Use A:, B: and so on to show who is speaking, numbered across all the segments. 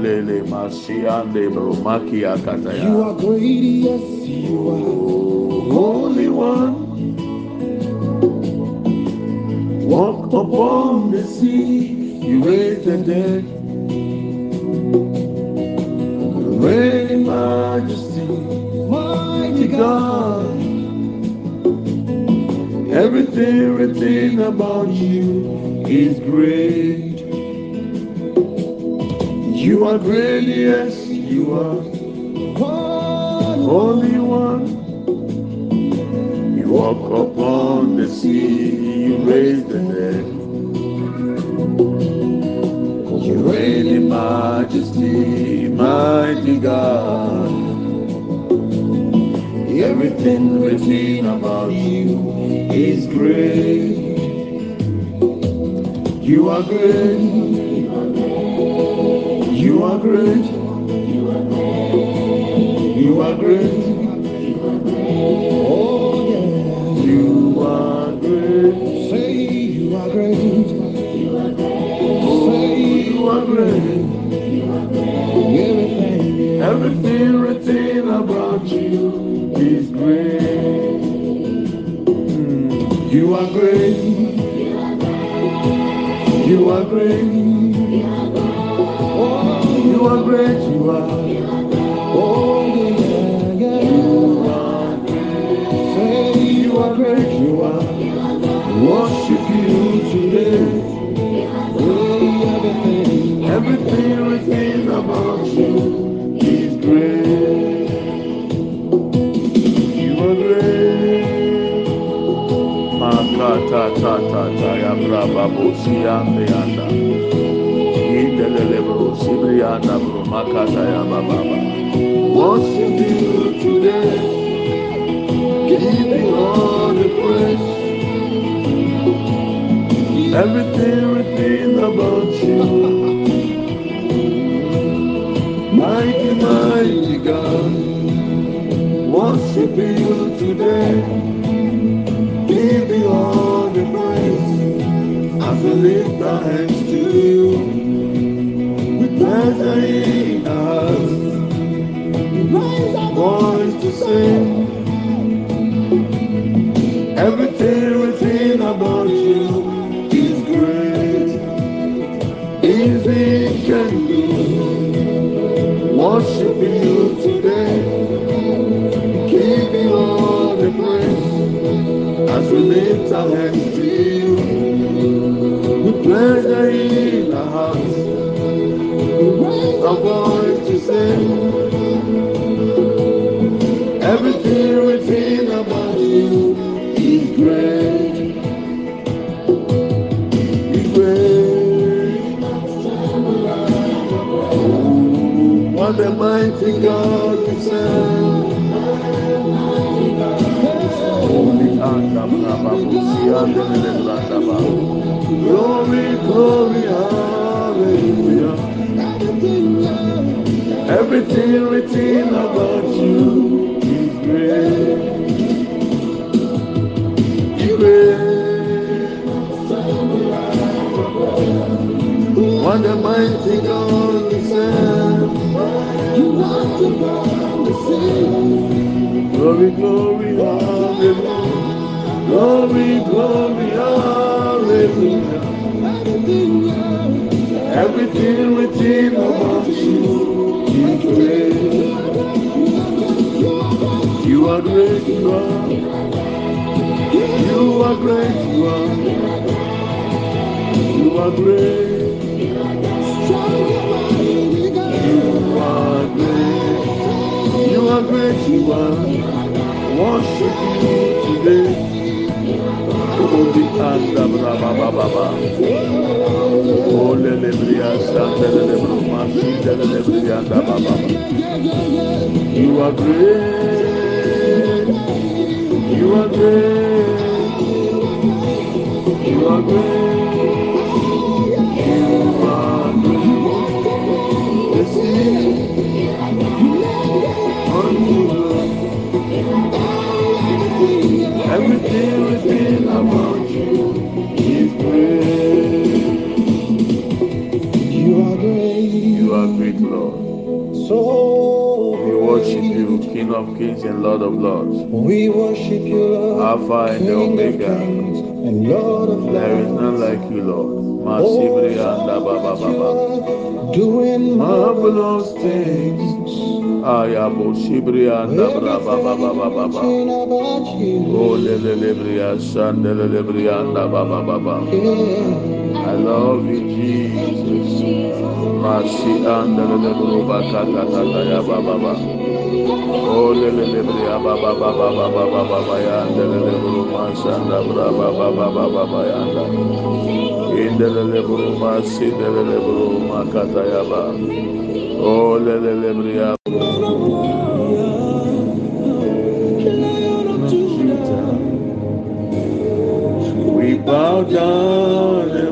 A: Lele kataya.
B: You are great, yes you are.
A: Holy one walk upon the sea, you raise the dead, reign in majesty, mighty God. Everything written about you is great. You are great, yes, you are. Holy One. You walk upon the sea, you raise the dead. You reign in majesty, mighty God. Everything written about you is great. You are great. You are great. You are great.
B: Oh, Everything.
A: Written about you is great. Mm. You are great. You are great. Oh, you are great. You are. Makata ta ta ta ya braba bro bro ya. Worship you today. Give all the praise. Everything written about you. Mighty, mighty God, worship you today. Give all as we lift our hands to you. With pleasure in our hearts, raise our voice to sing. Everything written about you is great. Can do. Worship you today. Give you all the praise as we lift our hands to you. Our hearts, raise our voice to sing. Everything written about you is great. Is great. What a mighty God we serve. Glory, glory, hallelujah. Everything written about you is great. Is great. What the mighty God is. You want to go the same. Glory, glory, hallelujah. Glory, glory, hallelujah. Everything written about you is great. You are great, you are. You are great, you are. You are great. You are great. You are great, you are. Worship you today. Odi anda ba. Ole le bria le le bruma le le bria anda ba. You are great. You
B: are great. You are great. King of Kings and Lord of Lords.
C: we worship you, Lord.
B: Alpha and the
C: King of
B: Omega.
C: and Lord of
B: There is none like you, Lord. Masibri oh, anda baba baba.
C: Doing
B: Marvelous things. Ayabo shibri anda bra baba baba baba. Oh lele lebria shandele lebria anda baba baba. I love you, Jesus. Mercy and the little Bakata Baba. Oh, the little Baba Baba Baba Baba and the little Masanda Brava Baba Baba Yanda. In the little Mercy, the little Makatayaba. Oh, the little We bow down.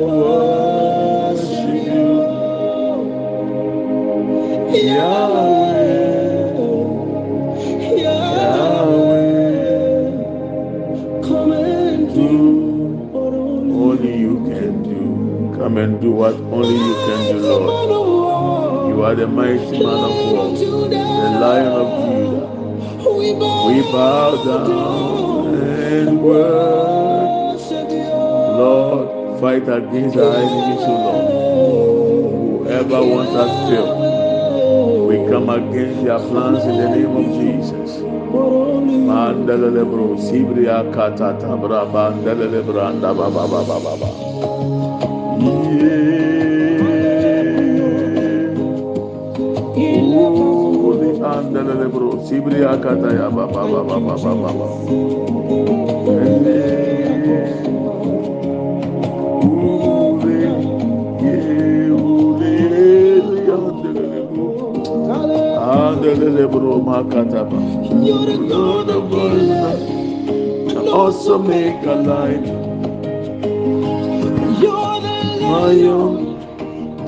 B: Yahweh, Yahweh.
C: Come and
B: Do
C: what
B: only you can do. Come and do what only you can do, Lord. You are the mighty man of war, the lion of Judah. We bow down and worship Lord, fight against our enemies, Lord. Whoever wants us killed, come against their plans in the name of Jesus. Mandele bro, sibria katata bra bandele branda ba ba ba ba ba ba. Holy andele bro, sibria kata ya ba ba ba ba ba ba ba Makata ba. Lord of us, also make a light. You're the Lion,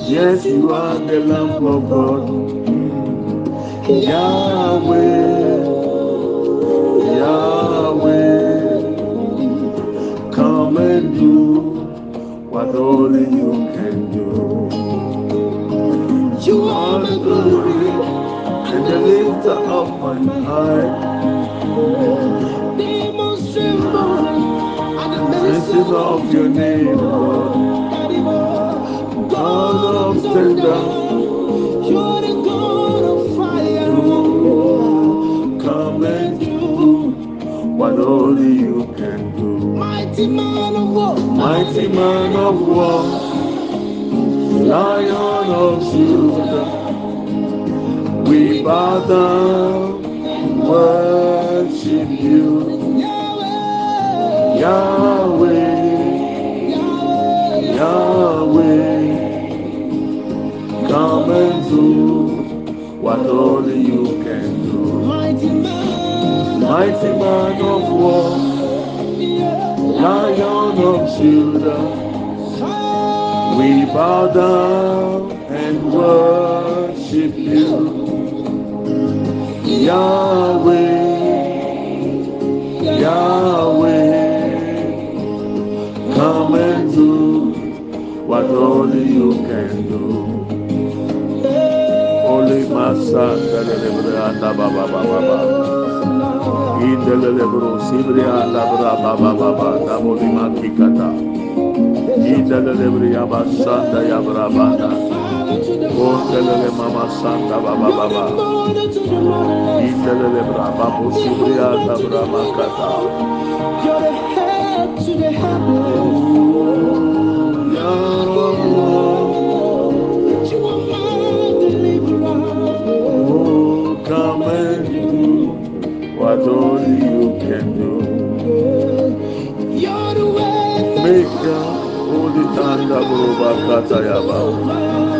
B: yes, you are the Lamb of God. Yahweh, Yahweh, come and do what only you can do. You are the glory and the lifter of my heart. Mention of your name, Lord. God of tender, come and do what only you can do.
C: Mighty man of war,
B: Mighty man of war, Lion of Judah, we bow down and worship you,
C: Yahweh,
B: Yahweh. Come and do what only you can do.
C: mighty man,
B: Mighty man of war, Lion of Judah, we bow down and worship you, Yahweh, Yahweh, come and do what only you can do. Only Master, the deliverer, and Baba Baba. In the deliverer, Sibria, and Baba Baba, Namoli Makikata. In the deliverer, Abasanda, Yabrabana. Ondelele
C: You're the head to the heavens. You
B: what only you can do.
C: You're the way
B: Make holy tanda buruba katayaba. Holy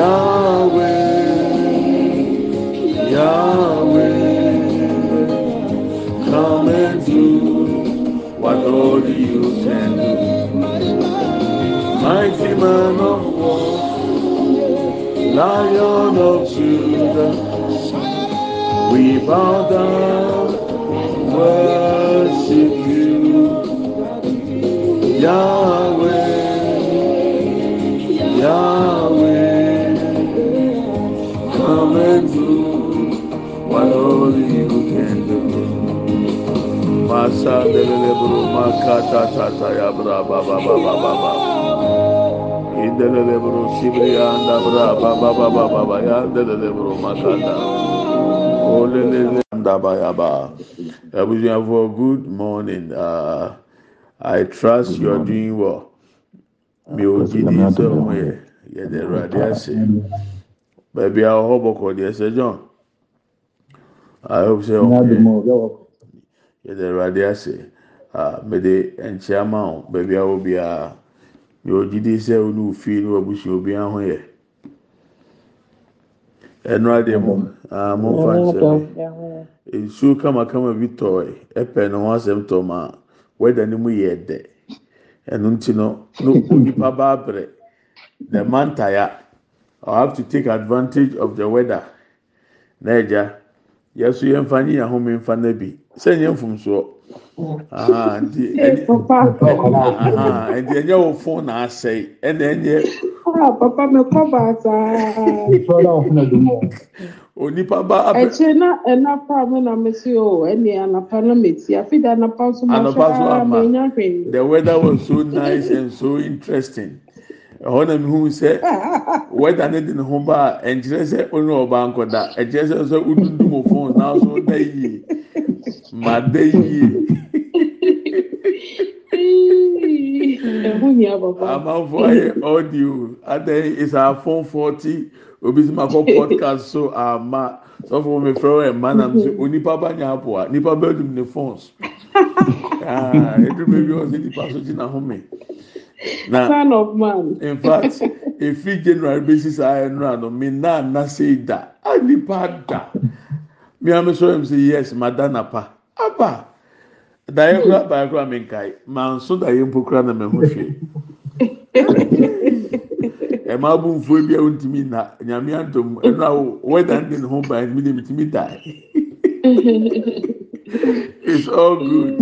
B: Yahweh,
A: Yahweh. Come and do what only you can do. Mighty man of war, Lion of Judah, we bow down, worship you, Yahweh. can do what only you can do. Masa delelebro makata tata ya bra ba ba ba ba ba ba. Indelelebro sibri anda bra ba ba ba ba ba ba ya delelebro makata. Olelele anda ba ya ba. Abuja good morning. Uh, I trust you are doing well. Mi ò jí ní sọ̀rọ̀ yẹ, yẹ dẹ̀rọ̀ adé àṣẹ. Bẹẹbi àwọn ọhọ bọkọ di ẹsẹ John. I hope say okay. yɛde awurade ase a mede nkyɛn ma wo baabi a wɔ biara yɛ ogyidi sɛ ɔne ofie ne wabusua obiara ho yɛ ɛno adeɛ mo aa mo nfa nkyɛn nsuo kamakama bi tɔɔ ɛpɛ ne ho asɛm tɔ ma wɛda ne mu yɛ dɛ ɛno nti no no onipa ba abrɛ the mantaya i have to take advantage of the weather. Na ɛgya yɛso yɛn fa ne yɛn ahome nfa na bi sɛ nyɛ mfumsoɔ nti ɛni nti ɛnyɛ wɔ fon na asɛe. Ɛna ɛnyɛ ah,
B: papa mekɔ baataa
A: onipa ba abɛ
B: ɛkyɛ na ɛnapa me na mesi o oh, ɛne anapa na meti afi da anapa nso
A: nso
B: mahwɛ a menya hwee.
A: The weather was so nice and so interesting ɛhɔ na mihu sɛ weather ne de ne ho ba a ɛnkyerɛ sɛ ɔne ɔba nkɔda ɛkyerɛ sɛ sɛ wodundum o phone na so da yie ma da yie amanfo ayɛ audio adan is our phone forty obi sɛ ma kɔ podcast so ama sɔfo mi fɛ wɔ ɛma nam sɛ onipa ba nya apo a nipa bɛ dum ne phones. Aa edu beebi ɔsɛ nipa so gyina home na.
B: son of man.
A: in fact efi january besi saa ɛnu ano mi na na se da a nipa da mi ame sọ yẹn sẹ yes ma da na pa aba daye kura baye kura mi nka yi ma nso daye mpo kura na ma ho hwɛ ɛma abu nfuo bi a ntumi na nyame atom ɛnu awo wɛda ndi ne ho ba mi de mi ti mi da it's all good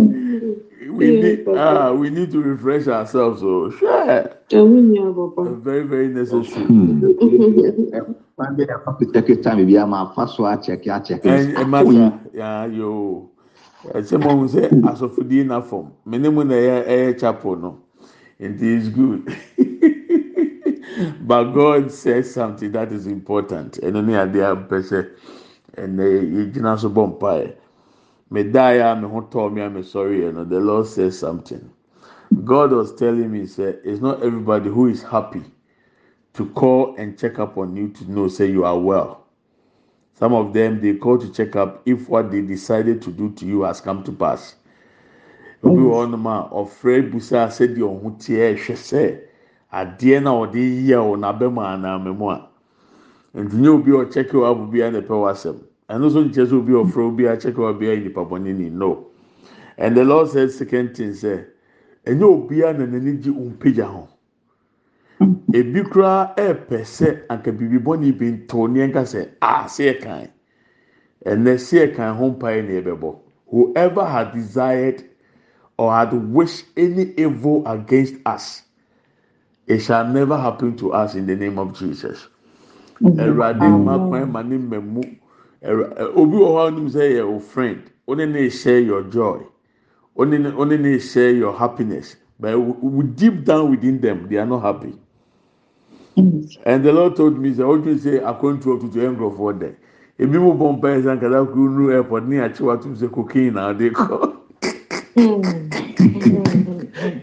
A: we need ah we need to refresh ourselves o sure.
B: Ɛho hia papa.
A: Very very necessary.
D: Kwambe afapitakita mi bia ma fa so akyɛke akyɛke.
A: ẹ ẹ má sa ya yoo ẹsẹ mo n sẹ asọfodie na fọm mene mu na ẹyẹ ẹyẹ chapel no. It is good. But God says something that is important. Ẹnu ní adé apẹsẹ ẹnẹ yẹ gyina so bọ mpa mẹ da ya mi ho mi a mi sọrọ yẹ no the Lord says something God was telling me say it's not everybody who is happy to call and check up on you to know say you are well. Some of them they call to check up if what they decided to do to you has come to pass. Obi wɔ hɔnom a ɔfrɛ busa sɛdeɛ ɔho teɛ ɛhwɛ sɛ adeɛ na ɔde yi a ɔnabɛm anam a nti obi ɔkyɛkɛ wɔ abo bi a na ɛpɛ w'asɛm ɛno nso nkyɛ sɛ obi ɔfrɛ obi akyɛ kɛ ɔbea yɛ nipa bɔne ni. No. And the lord said second thing sɛ ɛnyɛ obiara na n'ani gye mpagya ho. Ebi koraa ɛɛpɛ sɛ anka biribi bɔne bi ntɔ ne nka sɛ a seɛ kan. Ɛnɛ seɛ kan ho mpae na ɛbɛbɔ. Whoever had desired or had wished any evil against us it shall never happen to us in the name of jesus. Ɛwurade mma kwan ma ne mmamu. Obi wɔ hɔ a ɔnim sɛ yɛ o friend ɔne ne share your joy ɔne ne ɔne ne share your happiness but w- w- deep down within them they are not happy. And the Lord told me, "Sɛ ɔtun sɛ akɔntu ɔtutu yɛ nkurɔfoɔ dɛ, ebi mu bɔ mpa yɛ sɛ nkata kuru nu airport ne akyi wa tum sɛ cocaine na ɔde kɔ.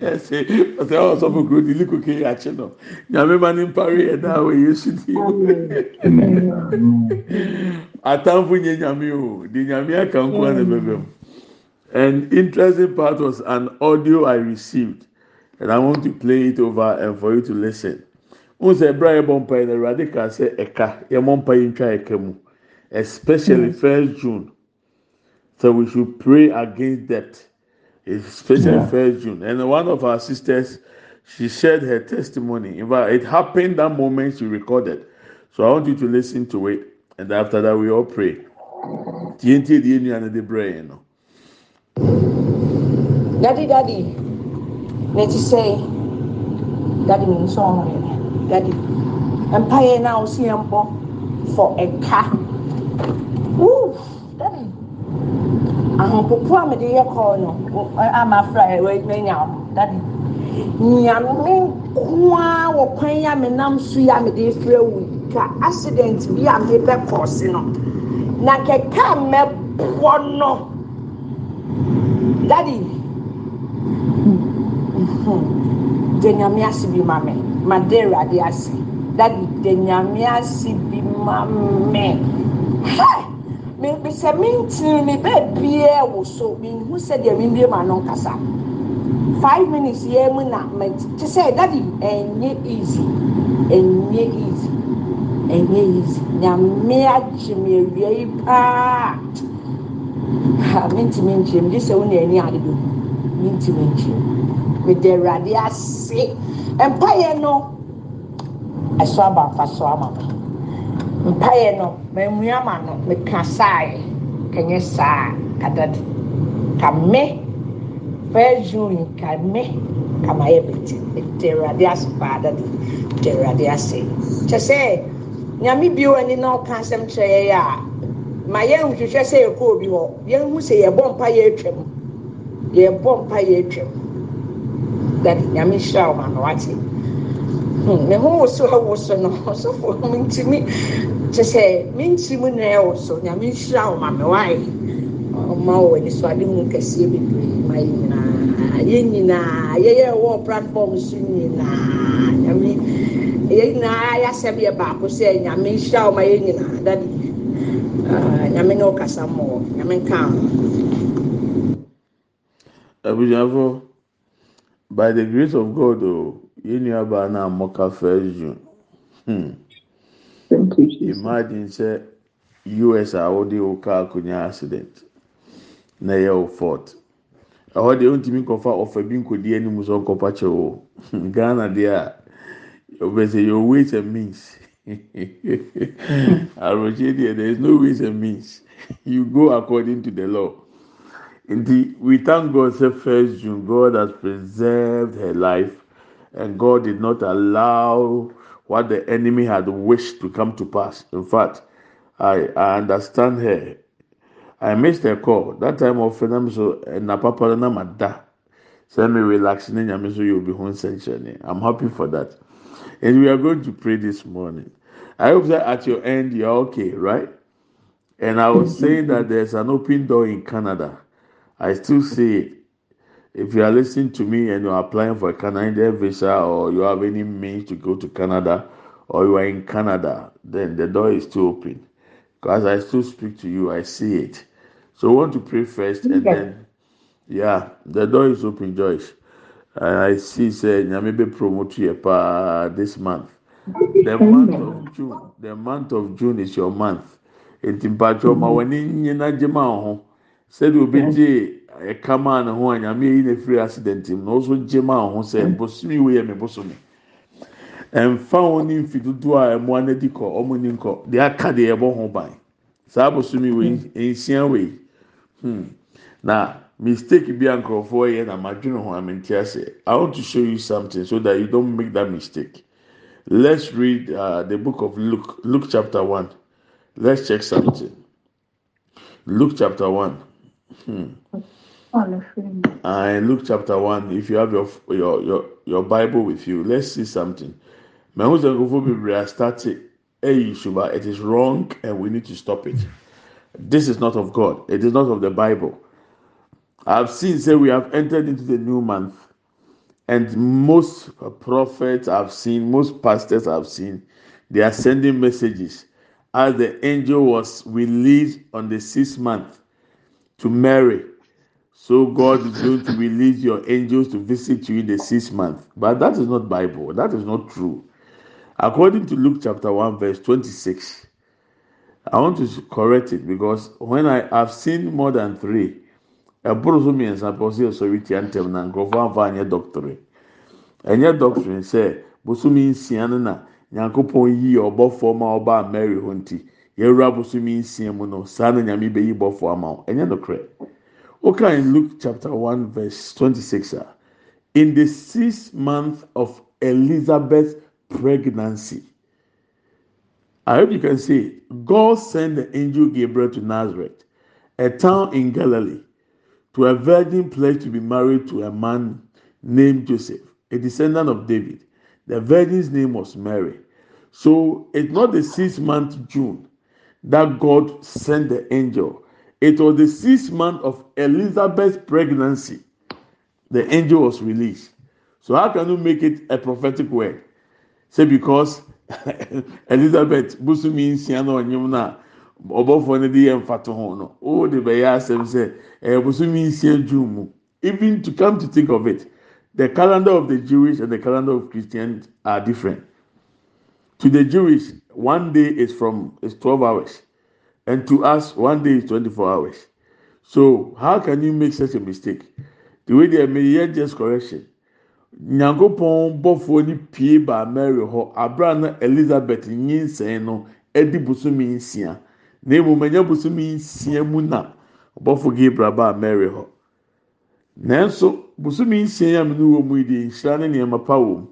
A: Ɛsɛ ɔsɛ ɔsɔfo kuro di liko ke akyi no nyame ma ne mpare ɛda wɔ yesu di atamfo nye nyame o. Di nyame aka nko ana bɛbɛ mu and interesting part was an audio i received and i want to play it over and for you to listen. N sɛ ɛbra yɛ bɔ mpa yi na awurade ka sɛ ɛka yɛ mɔ mpa yi ntwa ɛka mu especially first june. So we should pray against that. especially yeah. first June. And one of our sisters, she shared her testimony. In fact, it happened that moment she recorded. So I want you to listen to it, and after that we all pray. TNT the Union and the brain.
E: Daddy, daddy, let's say, daddy means so, daddy. Empire now see for a car. Ahopopo a mede yɛ kɔɔ no ama fra ɛwɛnya dade nyame nkoa wɔ kwan a menam so yi a mede frɛ wo ka accident bi a mebɛ kɔɔse no. Na kɛkɛ a mɛbɔ no dade de nyame ase bi ma me. Made awurade ase. Dade de nyame ase bi ma me hey! sɛ mentiri me baabiara wɔ so. Menhu sɛdeɛ membie ma no nkasa. Five minutes yɛ mu na te sɛ dadi ɛnyɛ easy. Ɛnyɛ easy. Ɛnyɛ easy. Nyame agye me awia yi paa. Ha mentimi nkyerɛ mu gye sɛ wo na ani ade do. Mentimi nkyerɛ mu mede awurade ase. Mpaeɛ no ɛso aba afa so ama me mpaeɛ no maamua ma no meka saaeɛ kanyɛ saa. Kadade ka me. First june ka me. Ka mayɛ bɛti ɛda awurade ase paa dade ɛda awurade ase. Kyɛ sɛ nyame bio ani na ɔka asɛm kyerɛ yɛyɛ a ma yɛnhwehwɛ sɛ yɛkɔɔ bi hɔ. Yɛnhu sɛ yɛbɔ mpa yɛ atwam. Yɛbɔ mpa yɛ atwam. Dade nyame nhyira wo ma na wate. 没有我说我说呢，我说我们这边这些民族们呢，我说你们笑嘛没歪，我妈我你说的我开始比对嘛呢，爷爷呢，爷爷我不然帮孙女呢，你们。nyinaa yasɛ bi yɛ baako sɛ nyame nhyira wɔn ayɛ nyinaa dadi nyame ne ɔkasa mɔ nyame ka ho.
A: abudulayi afɔ by the grace of god o. Oh. Yɛn nuabaa no a mmɔka first june hmm. imagine sɛ us a wɔde wo kaa konya accident na ɛyɛ wo fault. Ɛhɔ deɛ ntumi nkɔfa ɔfa bi nkɔdi anim sɛ ɔnkɔpa kyɛ wo. Ghana deɛ a ɔbɛsɛ your ways and means. Arɔkye deɛ there is no ways and means. You go according to the law. Nti we thank god say first june god has preserved her life and god did not allow what the enemy had wished to come to pass. In fact, I, I understand her. I missed her call. That time of them so eh, na papa na mada. Send me relax nyame so you'll be home essentially. I'm happy for that. And we are going to pray this morning. I hope that at your end you're okay, right? And I was saying that there's an open door in Canada. I still see it. If you are listening to me and you are applying for a Canadian visa or you have any means to go to Canada or you are in Canada, then the door is still open. Because I still speak to you, I see it. So I want to pray first and then, yeah, the door is open, Joyce. And I see, say, Nyame promote you this month. The month of June, the month of June is your month. Enti mpatwa ma w'ani nyina gye ma ho sɛdeɛ obi ɛka maa ne ho a nyame yi na efiri accident mu na ɔso gye maa ho sɛ bosomi wo yɛ mi bosomi ɛnfa wɔn ne nfi dodoɔ a ɛmoa n'adi kɔ ɔmo ni nkɔ deɛ aka deɛ ɛbɔ ho ban saa bosomi wo yi nsia wo yi hmm. na mistake bi a nkurɔfoɔ yɛ na ma dwene ho amenti ase i want to show you something so that you don't make that mistake. Let's read uh, the book of luke luke chapter one. Let's check something. Luke chapter one. Hmm. Uh, Luke chapter one. If you have your your your, your Bible with you, let's see something. it is wrong and we need to stop it. This is not of God. It is not of the Bible. I've seen say we have entered into the new month, and most prophets I've seen, most pastors I've seen, they are sending messages as the angel was released on the sixth month to Mary. So God is going to release your angels to visit you in the sixth month. But that is not Bible. That is not true. According to Luke chapter 1, verse 26, I want to correct it because when I have seen more than three, ɛboro so mmiɛnsa pɛ ɔsɛ ɛsɔre tia ntɛm na nkurɔfoɔ anfa anyɛ dɔktore ɛnyɛ dɔktore sɛ bosomi nsia no na nyankopɔn yi ɔbɔfoɔ ma ɔbaa mary hɔ nti yɛwura bosomi nsia mu no saa na nyame bɛyi bɔfoɔ ama wo ɛnyɛ okay in luke chapter one verse twenty-six ah in the sixth month of elizabeth's pregnancy i hope you can see god sent the angel gabriel to nazareth a town in galilee to a virgin pledged to be married to a man named Joseph, a descendant of David. The virgin's name was Mary. So it's not the sixth month June that God sent the angel. It was the sixth month of Elizabeth's pregnancy. The angel was released. So how can you make it a prophetic word? Say because Elizabeth busumi nsia na onyim na ɔbɔfoɔ no de ho no o de bosomi nsia june mu even to come to think of it the calendar of the jewish and the calendar of christians are different to the jewish one day is from is twelve hours and to us one day is twenty-four hours. So how can you make such a mistake? The way they may hear just correction. Nyankopɔn bɔfoɔ ni pie ba mary hɔ abira na elizabeth nyinsɛn no ɛdi bosomi nsia. Na emu manya bosomi nsia mu na ɔbɔfo gabriel ba mary hɔ. Nanso bosomi nsia yi a mene wɔ mu yi de nhyira ne nneɛma pa wɔ mu.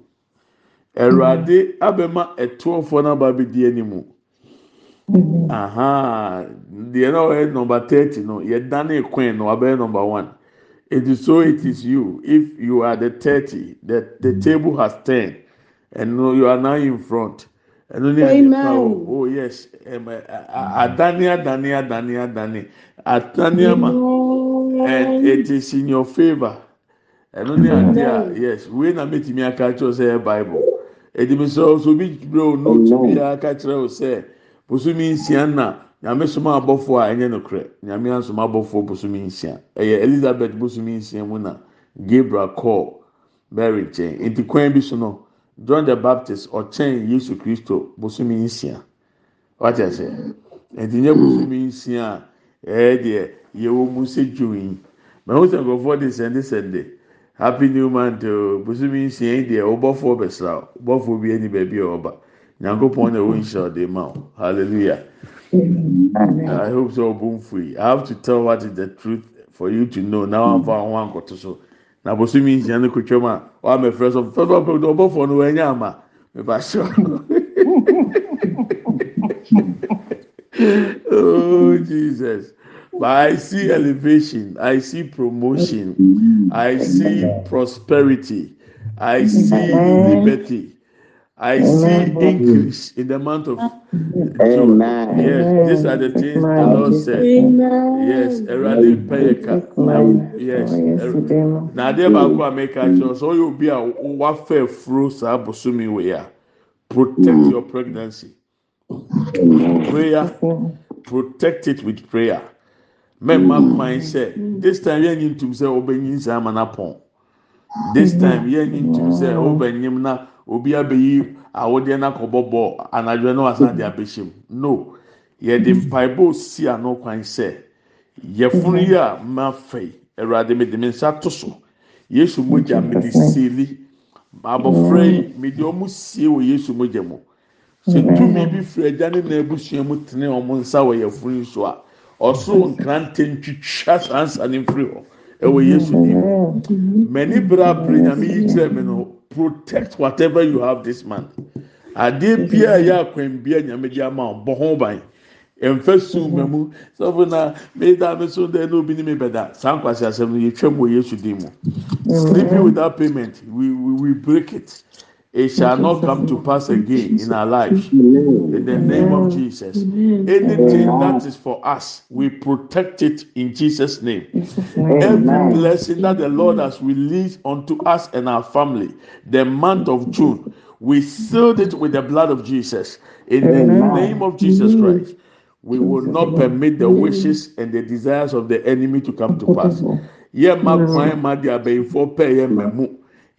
A: Awurade abɛma ɛtoɔfoɔ n'aba abɛdi anim deɛ na ɔyɛ number thirty no yɛdane kwan no abɛyɛ number one. It is so it is you. If you are the thirty the the table has ten and you are now in front. Ɛno ne o oh yes. Ɛmɛ adane adane adane adane. Adane ama. And it is in your favour ɛno ne ade a yes. Wei na mɛtumi aka kyerɛw sɛ ɛyɛ bible. Ɛdimi sɛ oh, ɔsɔ bi brɛ o note bi aka kyerɛ o sɛ bosomi nsia na nyame soma abɔfo a ɛnyɛ nokorɛ. Nyame asoma abɔfo bosomi nsia ɛyɛ elizabeth bosomi nsia mu na gabriel call mary nkyɛn. Nti kwan bi so no john the baptist ɔkyɛn yesu kristo bosomi nsia wate ase nti nye bosomi nsia a ɛyɛ deɛ yɛwɔ mu sɛ dwo yi mɛho sɛ nkurɔfoɔ de sɛnde sɛnde. Happy new month o bosomi nsia yi deɛ ɔbɔfoɔ bɛsra ɔbɔfoɔ bi ɛni baabi a ɔba nyankopɔn na ɛwɔ nhyɛ ɔde ma o hallelujah. I hope so ɔbɔ nfu yi. I have to tell what is the truth for you to know. Na wɔn afa wɔn ankɔto so. Na bosomi nsia no kotwa mu a wɔn amɛfrɛ so fɛfɛ pɛ ɔbɔfoɔ no wɔn anya ama? Mɛba hyɛ oh jesus. But I see elevation, I see promotion, I see prosperity, I see liberty, I see increase in the month of June. Yes, these are the things the Lord said. Yes, Erade Payeka. Yes, na adeɛ baako a kyerɛ sɛ ɔyɛ obi a wafɛ furo saa bosomi wei a protect your pregnancy. Prayer, protect it with prayer. mɛmma kwan sɛ this time yɛn nyi ntum sɛ ɔbɛnyi nsa ama na pɔn this time yɛn nyi ntum sɛ ɔbɛnyim na obi abɛyi awodeɛ na kɔbɔ bɔ anadwo na wasan de abɛhyɛ mu. No. Yɛde mpaebɔ si ano kwan sɛ yɛfunu yi a ma fɛ yi awurade mi de mi nsa to so. Yesu mogya mi de seeli abɔfra yi mi de ɔmo sie wɔ yesu mogya mu. Sɛ tumi bi firi agya ne na ebusua mu tene ɔmo nsa wɔ yɛfunu yi so a. ɔsoro nkrante ntwitwa saa nsa ne mfiri hɔ ɛwɔ yesu nim mɛni bere abere nyame yi kyerɛ mi no protect whatever you have this month. Adeɛ bia yɛ akwan bia nyame de ama bɔ ho ban. Mfɛ sun mɛ mu. Sɔfo na mɛda mi so dɛ na obi ni mi bɛda. Saa nkwasi asɛm no yɛtwa mu wɔ yesu dim mu. Sleeping without payment we we we break it it shall not come to pass again in our lives. In the name of Jesus. Anything that is for us, we protect it in Jesus' name. Every blessing that the Lord has released unto us and our family, the month of June, we sealed it with the blood of Jesus. In the name of Jesus Christ. We will not permit the wishes and the desires of the enemy to come to pass.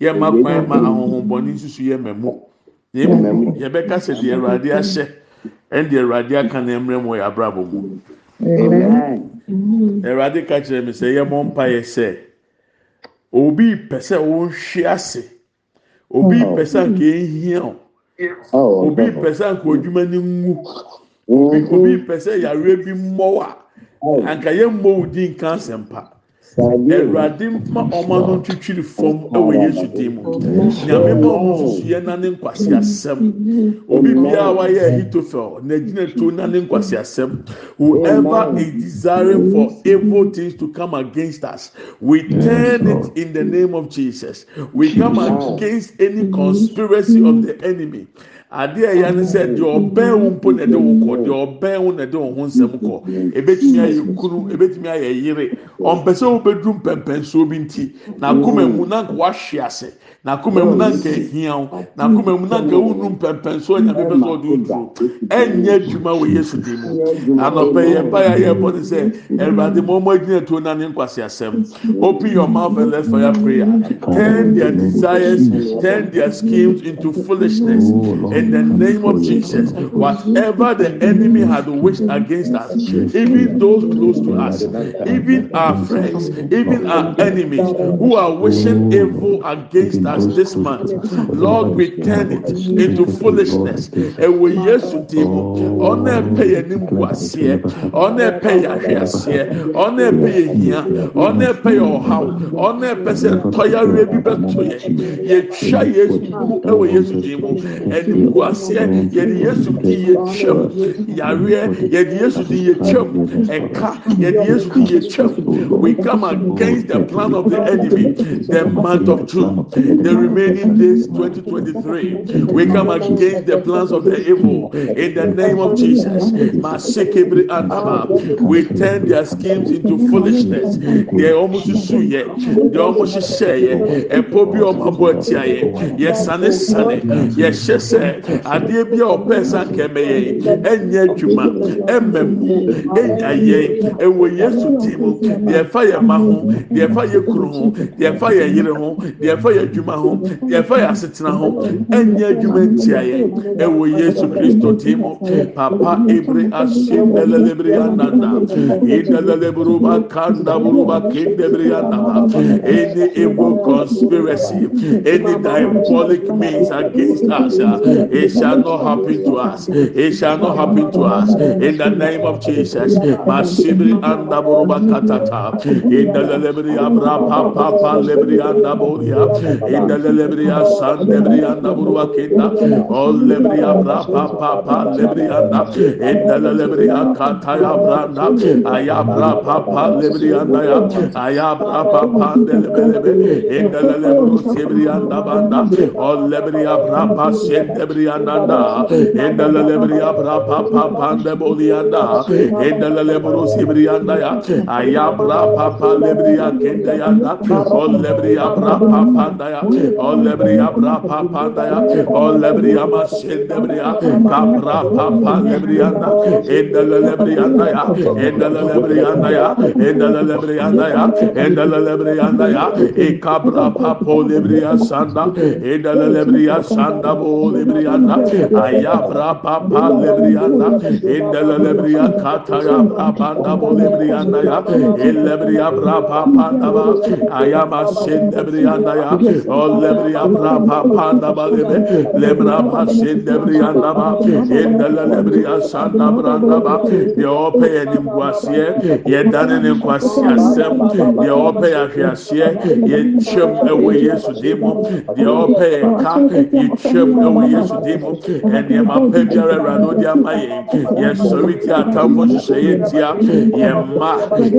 A: Yẹ ma kwan ma ahohobɔni nsusu yẹ mẹ́mú. Yẹ bɛ kasa di Awurade ahyɛ ɛn di Awurade aka na mmerɛ mu yɛ abrabɔ mu. Awurade ka kyerɛ mi sɛ yɛ mɔ mpa yɛ sɛ obi pɛ sɛ wɔnhwe ase. Obi pɛ sɛ nka ehia o obi pɛ sɛ nka odwuma ni nwu obi pɛ sɛ yàrá bi mmɔ wa anka yɛ mmɔ wo di nka asɛmpa awurade ma ɔmo ano twitwiri fam ɛwɔ yesu dim mu. Nyame ma ɔmo soso yɛ nane nkwasi asɛm obi biara wayɛ ahitofel n'egyina to nane nkwasi asɛm whoever is desiring for evil things to come against us we turn it in the name of jesus. We come against any conspiracy of the enemy adeɛ ɛyɛ ne sɛ deɛ ɔbɛn wo mpo na ɛde wo kɔ deɛ ɔbɛn wo na ɛde wo ho nsɛm kɔ ebetumi ayɛ kunu ebetumi ayɛ yere. Ɔmpɛ sɛ wobɛduru mpɛmpɛnsuo bi nti n'akoma mu na nka wahwe ase n'akoma mu na nka ehia wo n'akoma mu na nka wunu mpɛmpɛnsuo nyame bɛ sɛ ɔde oduro ɛnyɛ adwuma wɔ yesu di mu. Anɔpɛ yɛ mpa yɛ ayɛ bɔ ne sɛ ɛwurade mo ɔmo agyina tuo na ne nkwasi asɛm open your mouth and let's fire prayer. Turn their desires turn their schemes into foolishness. In the name of Jesus, whatever the enemy had wished against us, even those close to us, even our friends, even our enemies who are wishing evil against us this month, Lord, we turn it into foolishness. And we yes to demo, on a pay an imbuasie, on a pay a hiasie, on a pay here, on a pay or how, on a person, toya rebi beto ye, ye shy yes, who yes to demo, mm. yɛde yesu di yɛ twɛm yareɛ yɛde yesu di yɛ twɛm ɛka yɛde yesu di yɛ twɛm we come against the plan of the enemy the month of june the remaining days 2023 we come against the plans of the evil in the name of jesus. Masekebri anaba we turn their schemes into foolishness. Deɛ wɔn susu yɛ deɛ wɔn hyehyɛ yɛ ɛpɔ bi wɔn abɔ ɛtia yɛ yɛ sane sane. Yɛ hyɛ sɛ adeɛ bi a ɔpɛ sa nkɛmɛ yɛn ɛnyɛ adwuma ɛmɛ mu ɛnya yɛn ɛwɔ yesu ti mu deɛ ɛfa yɛ ma ho deɛ ɛfa yɛ kuru ho deɛ ɛfa yɛ yere ho deɛ ɛfa yɛ adwuma ho deɛ ɛfa yɛ asetena ho ɛnyɛ adwuma ntia yɛn ɛwɔ yesu kristo ti mu papa ebire ahyɛ ɛlɛlɛbire ananda ɛlɛlɛbire ba kanda buru ba kendebire anaba any evil conspiracy any diabolic means against us. It shall not happen to us. It shall not happen to us. In the name of Jesus. Masibri anda buruba katata. In the lebri abra papa papa lebri anda buria. In the lebri asan lebri anda buruba kita. All lebri abra papa papa lebri anda. In the lebri akata ya branda. Ayabra papa lebri anda ya. Ayabra papa lebri In the lebri sibri anda banda. All lebri abra brianda endala le bria bra pa pa pa de bolianda. Endala le brosi brianda ya aya bra pa pa le bria kende ya da ol le bria bra pa pa da ya ol le bria bra pa pa da ya ol le bria ma sende bria ka bra pa pa le brianda
F: ya endala le ya endala
A: le ya endala le ya e ka bra pa po le bria sanda endala lebrianda aya brapa pa lebrianda indele lebria kata ya brapa da bo lebrianda ya lebria brapa pa da ba aya ba sin lebrianda ya o lebria brapa pa da ba lebe lebra pa sin lebrianda ba indele lebria sanda branda ba ye ope ye nimkwasiye ye dane nimkwasiye sem ye ope ya hwiasiye ye chem ewe yesu demo ye ope ka ye chem ewe yesu di mu ɛnìyɛmà pɛ biara ɛwurade ɔdi ama yɛn yɛ sɔrɔ ti atamfo hyehyɛ yɛn tia. Yɛ mma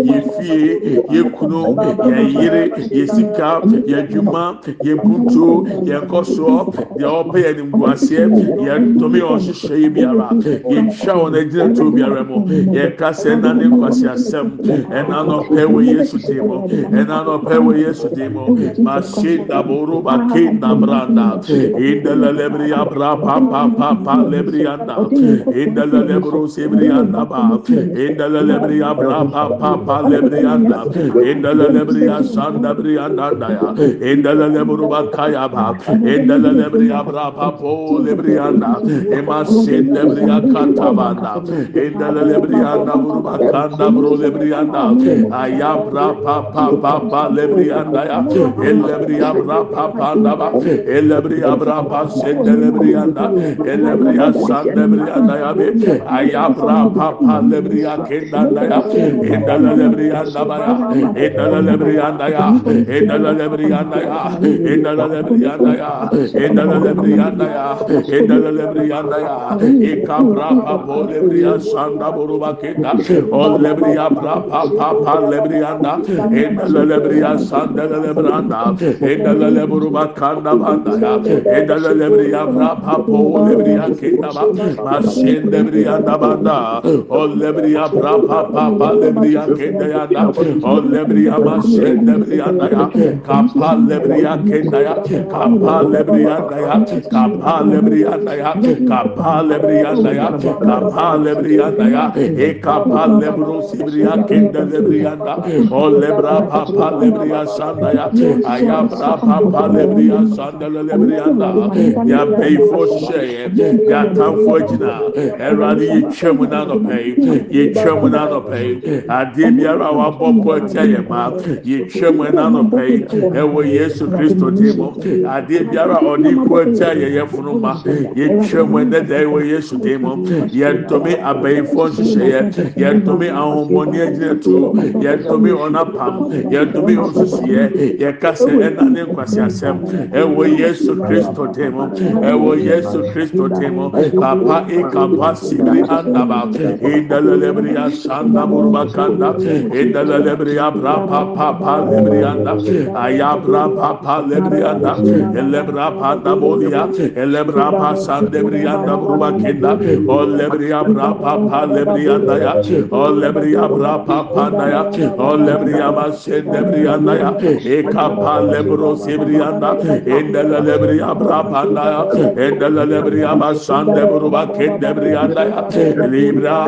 A: yɛ fie yɛ kunu yɛ yere yɛ sika yɛ dwuma yɛ mpuntuo yɛ nkɔsoɔ deɛ ɔpɛ yɛ nimguaseɛ yɛ ntome ɔhyehyɛ yi biara yɛ twa wɔn agyina tuo biara mu yɛ kasa ɛna ne nkwasi asɛm ɛna n'ɔpɛ wɔ yesu dim ɛna n'ɔpɛ wɔ yesu dim mu machine daboro bake nabranda indala lebri abra rapa pa pa pa lebrianda indele lebro sebrianda ba indele lebria bra pa pa pa lebrianda indele lebria sanda brianda da ya indele lebro ba kaya ba indele lebria bra pa po lebrianda ema sin lebria kanta banda indele lebrianda bro ba kanda bro lebrianda aya bra pa pa pa pa lebrianda ya elebria bra pa pa da ba elebria bra pa sin lebria brianda elebria sande brianda ya bi ayabra papa lebria kendanda ya. İndala lebrianda bara indala lebrianda ya. İndala lebrianda ya. İndala lebrianda ya. İndala lebrianda ya. İndala lebrianda ya. İkabra papa lebria sanda buruba kenda o lebria papa papa lebrianda indala lebria sande lebranda indala leburuba kanda banda ya. İndala lebria papa papo lebria kitaba mashin lebria dabanda o lebria bra papa pa lebria kitaya da o lebria mashin lebria daya kapa lebria kitaya kapa lebria daya kapa lebria daya kapa lebria daya kapa lebria daya e kapa lebro sibria kinda lebria da o lebra papa lebria sandaya aya bra papa lebria sandala lebria da ya pay sheye ya tamfo gyina erade ye twam na no pay ye twam na no pay ade biara wa bɔbɔ tia ye ma ye twam na no pay ɛwɔ yesu kristo dimo ade biara ɔde ko tia ye ye funu ma ye twam na da ɛwɔ yesu dimo ye ntome abayifo nhyehyɛ ye ntome ahombɔni agyina tu ye ntome ɔnapam ye ntome ɔsusuɛ ye kasa ɛna ne nkwasi asɛm ɛwɔ yesu kristo dimo ɛwɔ yesu kristo dimo papa ekapa sibiri andaba indalelebri asanda burubakanda indalelebri abra papa pa lebri anda ayabra papa lebri anda elebra panda bolia elebra pa sandebri anda burubakenda o lebri abra papa lebri anda ya o lebri abra papa anda ya o lebri ama sendebri anda ya ekapa lebro sibri anda indalelebri abra panda ya Kendele lebriya basan debruba kendebriya daya. Libra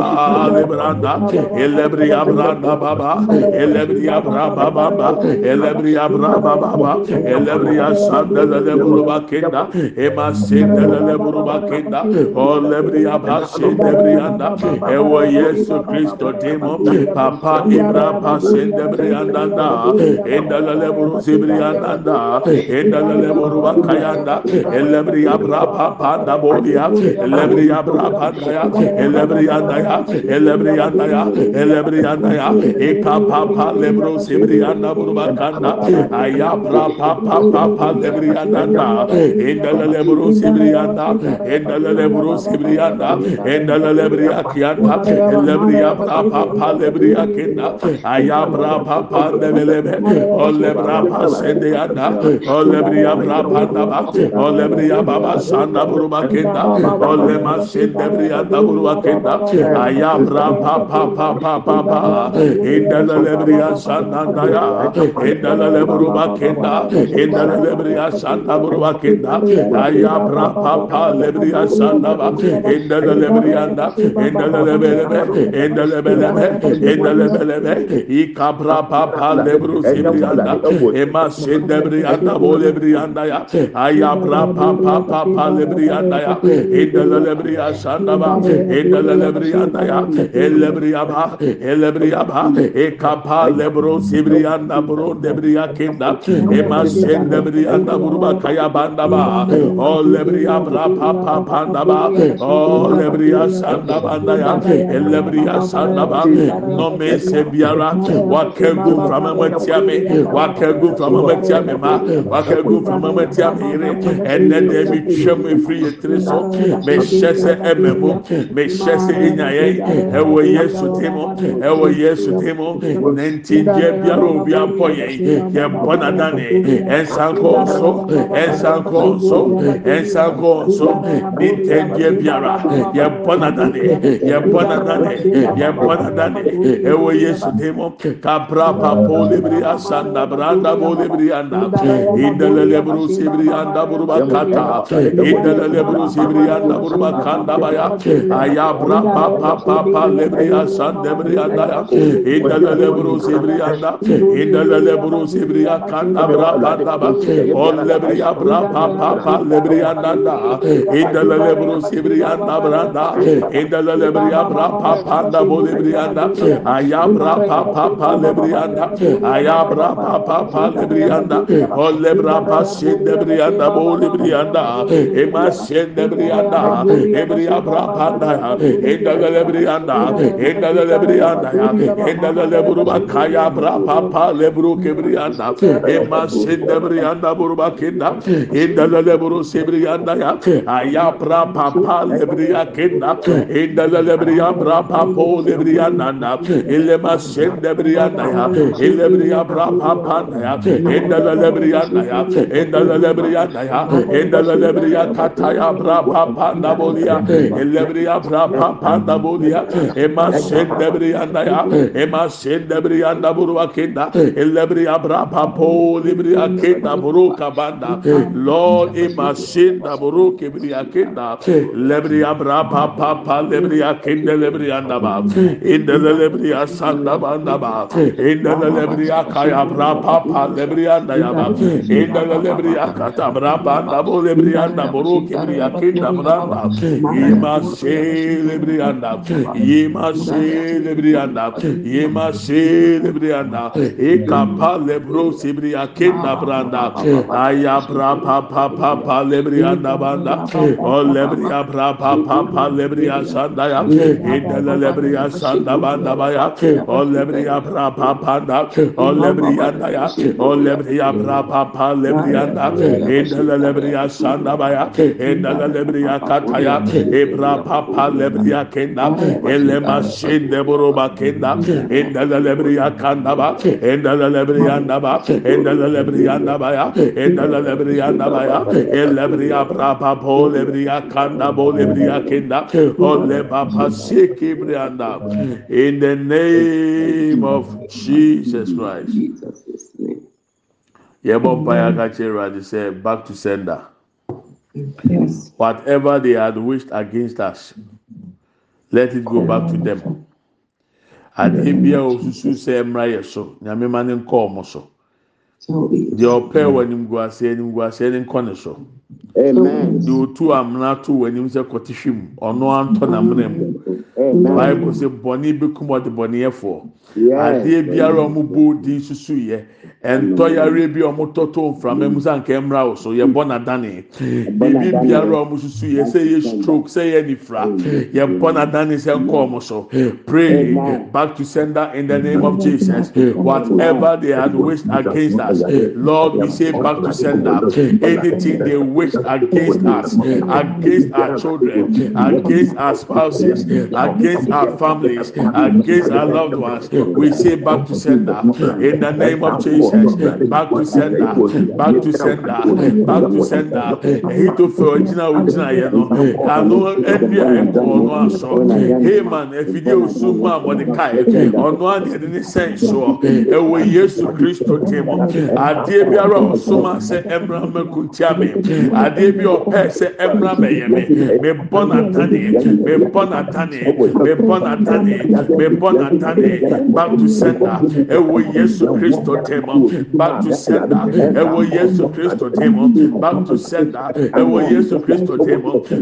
A: lebranda. Elebriya branda baba. Elebriya braba baba. Elebriya braba baba. Elebriya sandele lebruba kenda. Ema sendele lebruba kenda. O lebriya basan debriya da. Ewo Yesu Kristo demo. Papa Ibra basan debriya da da. Endele lebruba zebriya da da. Endele lebruba kayanda. Elebriya braba panda bodia elebria brapa daya elebria daya elebria daya elebria daya eka papa lebro sibria na burba kanda aya brapa papa pa lebria danda endala lebro sibria da endala lebro sibria da endala lebria kianda elebria brapa pa lebria kenda aya brapa pa lebelebe olebra pa sende anda olebria brapa da olebria baba sa manda buruba kenda ole masinde brianda buruba kenda ayabra pa pa pa pa pa pa. İndala lebria santa daya. İndala le buruba kenda indala lebria santa buruba kenda ayabra pa pa lebria santa ba indala lebrianda indala lebelebe indala lebelebe indala lebelebe ikabra pa pa lebru sibrianda emasinde brianda bo lebrianda ya. Ayabra pa pa pa pa lebriyanda ya indele lebriya sanda ba indele lebriyanda ya elebriya ba elebriya ba e kapa lebro sibriyanda bro debriya kinda e masen lebriyanda burba kaya banda ba o lebriya pa pa panda ba o lebriya sanda banda ya elebriya sanda ba no me se biara wa kegu from ametiame wa kegu from wohwɛ mu ɛfiri yɛ tiri so. Mehyɛ sɛ ɛma mu. Mehyɛ sɛ ɛnya yɛn ɛwɔ yesu din mu. Ɛwɔ yesu din mu. Na nti deɛ biara obi abɔ yɛn yɛbɔ nadane ɛnsa nkɔ so ɛnsa nkɔ so ɛnsa nkɔ so ne ntɛn deɛ biara. Yɛbɔ nadane yɛbɔ nadane yɛbɔ nadane ɛwɔ yesu din mu. Kabra papo lebiri asanda branda bo lebiri anda. Indelelebro sebiri anda burba kata indelele bu zibriyan da burma kanda baya ayabra pa pa pa pa lebriya san debriya da ya indelele bu zibriyan da indelele bu zibriya kanda bra kanda ba on lebriya bra pa pa pa lebriya da da indelele bu zibriyan da bra da indelele briya bra pa pa da bu lebriya da ayabra pa pa pa lebriya da ayabra pa pa pa lebriya da on lebra pa sin debriya da bu lebriya ema siende brianda ebri abra panda ya enda gele brianda enda gele brianda ya enda gele buruba kaya bra papa lebru ke brianda ema siende brianda buruba kenda enda gele buru se brianda ya aya bra papa lebria kenda enda gele bria bra papo lebria nanda ele ma siende brianda ya ele bria bra papa ya enda gele brianda ya enda gele brianda ya enda gele brianda lebriya kataya brapa panda bolia lebriya brapa panda bolia ema sen lebriya ya ema sen lebriya da burwa kenda lebriya brapa po lebriya kenda buruka banda lord ema sen da buruka lebriya kenda lebriya brapa papa lebriya kenda lebriya da ba inda lebriya sanda banda ba inda lebriya kaya brapa pa lebriya da ya ba inda lebriya kata brapa da bo lebriya da boro kibriya kinda mudanda yema selebriyanda yema selebriyanda yema selebriyanda ekapa lebro sebriya kinda branda aya bra pa pa pa pa lebriyanda banda o lebriya bra pa pa pa lebriya sanda ya. İndele lebriya sanda banda baya o lebriya bra pa pa da. O lebriya da ya. O lebriya bra pa pa lebriya da. İndele lebriya sanda baya indele lebiri akata ya ebra papa lebiri akenda elema shinde kenda akanda ba indele lebiri anda ba indele lebiri anda ba ya indele lebiri anda ba ya elebiri abra papa o lebiri akanda bo lebiri akenda o leba pasiki brianda in the name of Jesus Christ. Yebo mpaya kache Radi say back to sender.
G: Yes.
A: Whatever they had wished against us, let it go back to them. Adeɛ bi a osusu sɛ mmra yɛ so, nyame ma ne nkɔ ɔmo so. Deɛ ɔpɛ wɔ animguase animguase ne nkɔ ne so.
D: Amen.
A: Otu amena to wɔ anim sɛ kɔte hwim, ɔno antɔ n'amena mu. Bible sɛ bɔnne bi kum ɔde bɔnneɛfoɔ. Adeɛ biara ɔmo bɔ di susu yɛ. Ɛntɔyare bi a ɔmo tɔtɔ nframa mu sɛ anka mmra wɔ so yɛbɔ n'adane. Biribi biara ɔmo susu yɛ sɛ yɛ stroke sɛ yɛ nifra yɛbɔ n'adane sɛ nkɔ ɔmo so. Pray back to sender in the name of Jesus. Whatever they had wished against us, Lord, we say back to sender. Anything they wished against us, against our children, against our spouses, against our families, against our loved ones, we say back to sender. In the name of Jesus. Back to sender, back to sender, back to sender. Fẹ́ ọ̀gyina ọ̀gyina yẹn no, àná ẹ̀dí ẹ̀ ẹ̀kọ́ ọ̀nà àṣọ. Haman ẹ̀fìdí oṣù mu àmọ̀dékàì, ọ̀nà àdìyẹ ní sẹ́ǹsọ̀, ẹ̀wọ̀ Yéṣu Kristo dì mọ̀. Adìẹ biara ọ̀sọ́mà sẹ́ ẹ̀mìrà mẹ́kùntìá mi, adìẹ bi ọ̀pẹ́ sẹ́ adeɛ bi ɔpɛ sɛ ɛmra bɛyɛ me mebɔ n'ataneɛ mebɔ n'ataneɛ mebɔ n'ataneɛ mebɔ n'ataneɛ back to center ɛwɔ yesu kristo tɛm back to center ɛwɔ yesu kristo tɛm back to center ɛwɔ yesu kristo tɛm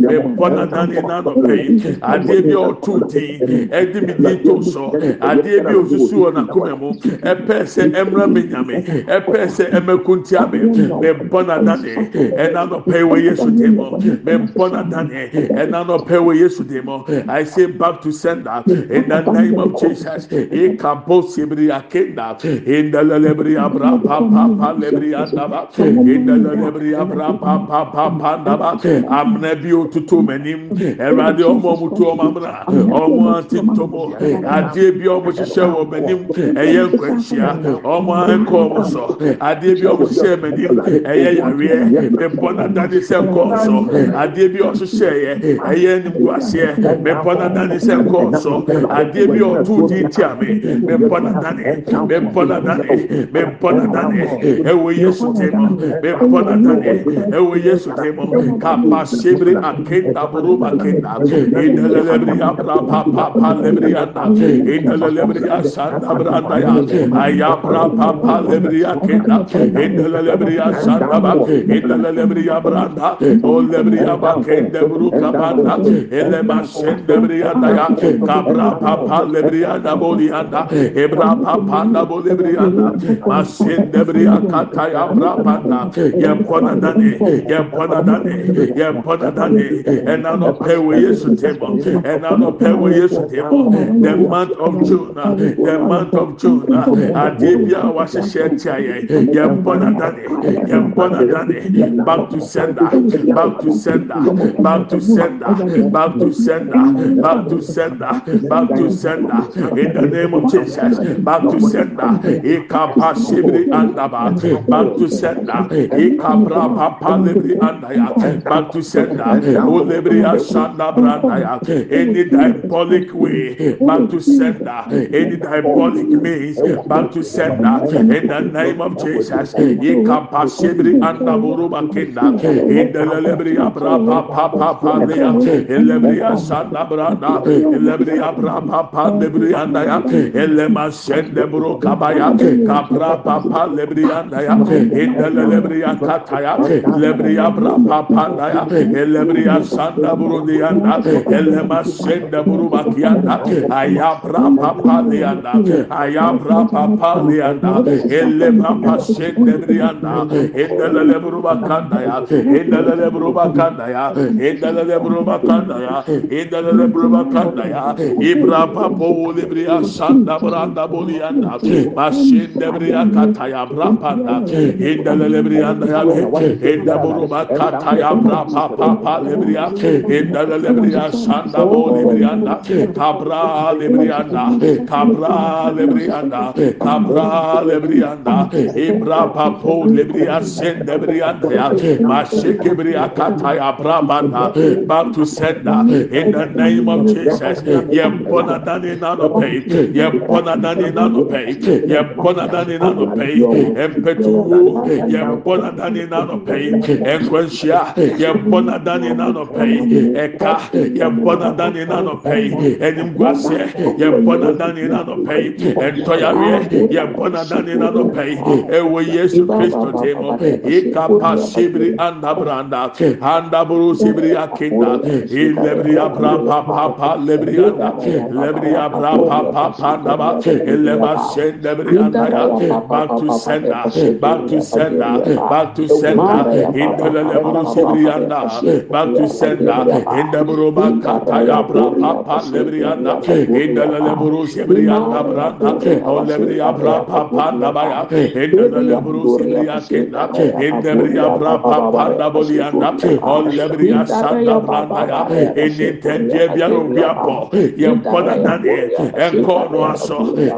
A: mebɔ n'ataneɛ n'ano pɛyi adeɛ bi ɔtu tin ɛde mi di to so adeɛ bi osusu wɔ n'akoma mu ɛpɛ sɛ ɛmra bɛ nyame ɛpɛ sɛ ɛmɛkuntia me mebɔ n'ataneɛ ɛnano. Pay where Yesu demo. Membona dane. Eh, and now pay where Yesu demo. I say back to sender in the name of Jesus. Ekapo sibri akenda. In the lelebri abra pa pa pa lebri andaba. Indala lebri abra pa pa pa pa andaba amna bi otutu m'anim ɛwurade ɔmo ɔmo tu ɔmo amuna ɔmo ati ntomo adeɛ bi ɔmo hyehyɛ wɔ m'anim ɛyɛ nkwanhyia ɔmo ɛkɔ ɔmo so. Adeɛ bi ɔmo hyehyɛ m'anim ɛyɛ yareɛ mepɔ n'adade sɛ nkɔɔ so adeɛ bi ɔhyehyɛ yɛ ɛyɛ nimguaseɛ mepɔ n'adade sɛ nkɔɔ so adeɛ bi ɔtu di tia mi mepɔ n'adade mepɔ n'adade mepɔ n'adade ɛwɔ yesu tɛmɔ mepɔ n'adade ɛwɔ yesu tɛmɔ kapa sebiri akenda buruba kenda indelelebiri abra pa pa pa lebiri anda indelelebiri asanda branda ya ayabra pa pa lebiri akenda indelelebiri asanda ba indelelebiri abranda o lebiri abakenda buru kabanda ele masende lebiri anda ya kabra pa pa lebiri anda boli anda ebra pa pa anda boli lebiri anda masende lebiri akata ya bra panda yempona dani yempona dani yempona dani ɛna no pɛ wɔ yesu table ɛna no pɛ wɔ yesu table the month of june the month of june adeɛ bi a dani yɛmpona dani back to sender back to sender back to sender back to sender back to sender back to sender in the name of jesus back to sender ikapa shibri andaba back to sender ikabra papa libri andaya back to sender olebri asanda brandaya any diabolic way back to sender any diabolic means back to sender in the name of jesus ikapa shibri andaburuba kinda Indelebria brapa papa pandea. Elebria sanda brada. Elebria brapa pandebrianda ya. Elema sende bro kabaya. Kapra papa lebrianda ya. Indelebria kataya. Lebria brapa pandaya. Elebria sanda bro dianda. Elema sende bro bakianda. Ayabra papa dianda. Ayabra papa dianda. Elema sende brianda. Indelebria bakanda ya. ya indelele broba kanda ya indelele broba kanda ya indelele broba kanda ya ibra papo libria sanda branda bolianda masinde bria kata ya brapanda indelele brianda ya inde broba kata ya brapa papa libria indelele bria sanda bolibrianda kabra librianda kabra librianda kabra librianda ibra papo libria sende brianda ya Mashikibri Akatai Abrabana, back to sender in the name of Jesus. Yem Bonadani Nanopay, Yem Bonadani Nanopay, Yem Bonadani Nanopay, Empetu, Yem Bonadani Nanopay, Equentia, Yem Bonadani Nanopay, Eka, Yem Bonadani Nanopay, Enimguase, Yem Bonadani Nanopay, Entoyare, Yem Bonadani Nanopay, Ewe Yesu Christo Demo, Eka Pasibri anda branda anda buru sibriya kinda illebriya bra pa pa pa lebriya da lebriya bra pa pa pa da ba elle ba sen lebriya da ya back to sender back to sender back to sender indele leburu sibriya da back to sender inde buru bakka ta ya bra pa pa lebriya da indele leburu sibriya da bra da o lebriya bra pa pa da ba ya indele leburu sibriya kinda indele bra pa adaboli anda olebri asanda branda ya enitendie bia obi abɔ yɛnkɔ nanadeɛ ɛnkɔ ɔno asɔ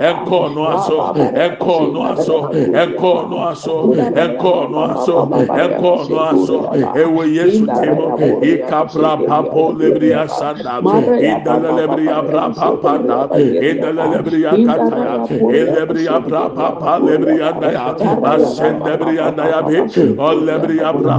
A: ɛnkɔ ɔno asɔ ɛnkɔ ɔno asɔ ɛnkɔ ɔno asɔ ɛnkɔ ɔno asɔ ɛnkɔ ɔno asɔ ɛwɔ yesu tem ikabra papo lebri asanda idala lebri abra papa na idala lebri akata ya elebri abra papa lebri anda ya asende lebri anda ya bi olebri abra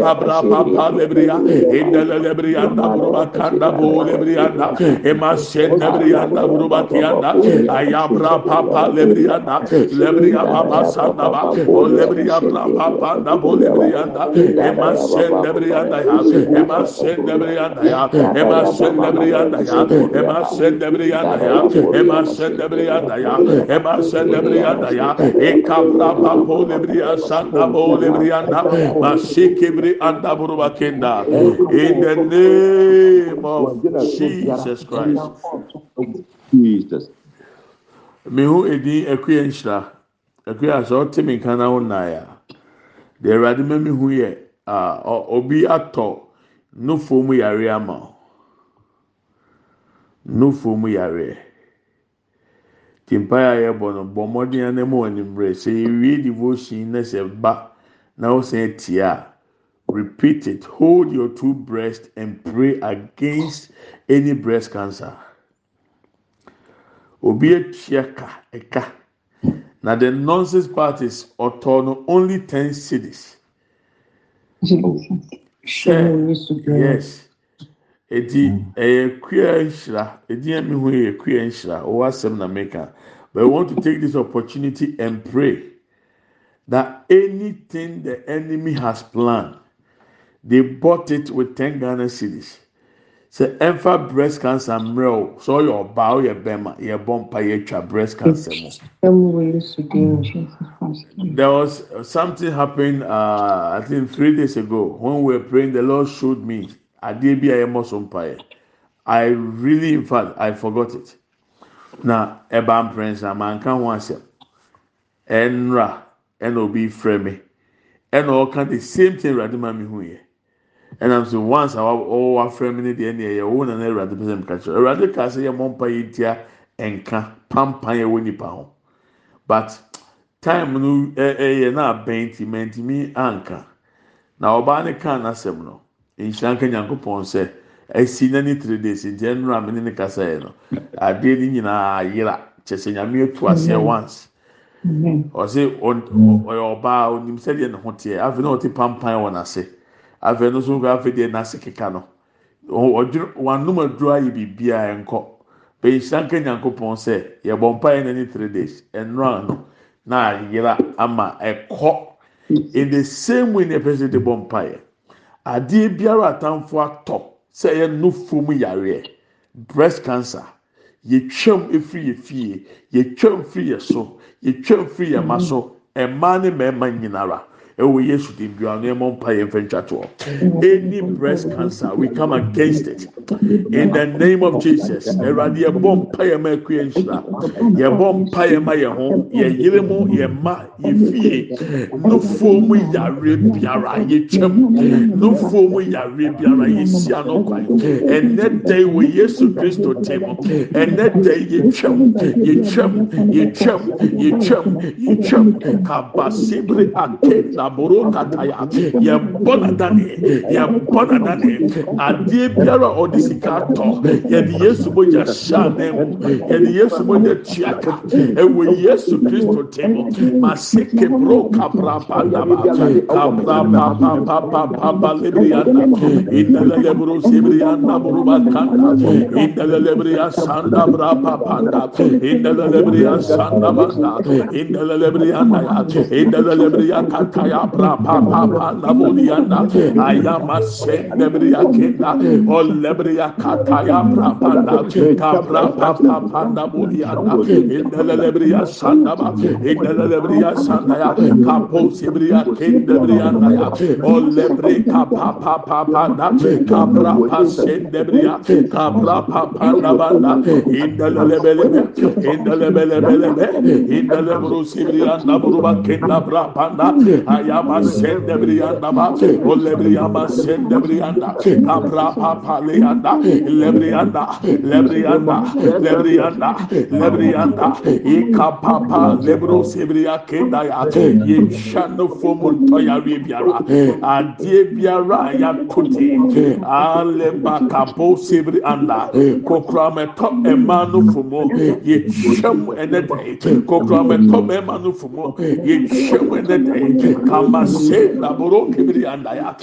A: kabra papa lebria indele lebria da buruba kanda bu lebria da emasen lebria da buruba tiyanda ayabra papa da ba o lebria papa da bu lebria da emasen lebria ya emasen lebria da ya emasen lebria da ya emasen lebria da ya emasen lebria da ya emasen lebria da ya ekabra papa lebria sanda bu lebria da basik anda buruba kenda. In the name of Jesus Christ.
D: Jesus.
A: mehu edin akuya nhyira akuya sɛ ɔte mi nka na ɔnna ya. Deɛ awurade ma mi hu yɛ a obi atɔ nufuo mu yare ama nufuo mu yare. Timpa a yɛbɔ no bɔ mmɔden anam wɔ nimmerɛ sɛ ewie devotion na sɛ ba na ɔsɛn tia repeat it. Hold your two breasts and pray against any breast cancer. obi etua ka ɛka na the nonsense part is ɔtɔ no only ten cedis. yes. Eti ɛyɛ kuya nhyira. Edi ɛmi ho yɛ kuya nhyira. Ɔwɔ asɛm na meka. But I want to take this opportunity and pray that anything the enemy has planned they bought it with ten Ghana cedis. sɛ ɛnfa breast cancer mmerɛ o sɛ ɔyɛ ɔbaa ɔyɛ bɛrima yɛ bɔ mpa yɛ twa breast cancer mu. there was something happened uh, I think three days ago when we were praying the Lord showed me adeɛ bi a yɛ mɔ I really in fact I forgot it na ɛba mprɛnsa manka ho asɛm ɛnra ɛna obi frɛ me ɛna ɔka the same thing ɛwurade ma mi hu yɛ. ɛnam sɛ once a ɔwɔ wafrɛ mu ne deɛ ne yɛ wɔn nana awurade pɛsɛ mu kakyɛ awurade kaa sɛ yɛ mɔ mpa yɛ ntia nka pampan yɛ wɔ nipa ho. But time no eh, eh, ɛyɛ na abɛn ti mɛntimi anka. Na ɔbaa ne kaa n'asɛm no nhyira nka nyankopɔn sɛ esi na ne three days nti ɛnura mi ne ne kasa yɛ no adeɛ ne nyinaa ayera kyɛ sɛ nyame etu aseɛ once. Ɔsɛ ɔyɛ ɔbaa onim sɛdeɛ ne ho teɛ. Afei na ɔte pampan wɔ n'ase. Afei no nso nkɔ afei deɛ n'ase keka no ɔdwere wanum aduro ayɛ biribiara nkɔ bɛyi sanka nyankopɔn sɛ yɛbɔ mpa yɛ n'ani three days ɛnura no na ayera ama ɛkɔ in the same way na ɛpɛ de bɔ mpa yɛ adeɛ biara atamfo atɔ sɛ ɛyɛ no fom yareɛ breast cancer yɛtwam efiri yɛ yɛtwam firi yɛ so yɛtwam firi yɛ ma so mmaa ne mmarima nyinara. Ɛwɔ yesu di ano ɛmɔ mpa yɛn twatoɔ any breast cancer we come against it. In the name of jesus ɛwurade yɛbɔ mpa yɛn ma ɛkú yɛn nhyira yɛbɔ mpa yɛn ma yɛn ho. Yɛ yere mu yɛ ma yɛ fie nufuo mu yare biara yɛ twɛm nufuo mu yare biara yɛ si ano kwan. Ɛnɛ dɛ wɔ yesu kristo ti mu ɛnɛ dɛ yɛ twɛm yɛ twɛm yɛ twɛm yɛ twɛm yɛ twɛm aboro kataya yɛbɔ nadane. Yɛbɔ nadane. Adeɛ biara ɔde sika tɔ yɛde yesu mogya hyɛ ne mu. Yɛde yesu mogya tua ka ɛwɔ yesu kristo tem mase kebro kaprapadaba kaprapapapapapa lebrianda indelelebro sibrianda burubakanda indelelebria sanda brapapanda indelelebria sanda banda indelelebria naya indelelebria kataya abra pa pa pa la bodianda ayama se lebriya kenda o lebriya kata ya pra pa na ka pra pa pa pa na bodianda indele lebriya sanda ba indele lebriya sanda ya ka po sebriya kenda lebriya na ya o lebri ka pa pa pa pa na ka pra pa se lebriya ka pra pa pa na ba na indele lebele indele lebele indele bro sebriya na bro ba kenda pra pa na ayama sende brianda ba olebrianda sende brianda kapra papa leanda lebrianda lebrianda lebrianda lebrianda ikapapa lebro sebria kenda ya yeshano fomo toya wi biara adie biara ya kuti ale bakapo sebri anda kokra me to emanu fomo yesham enede kokra me to emanu fomo yesham enede amase laboro kibiri andaya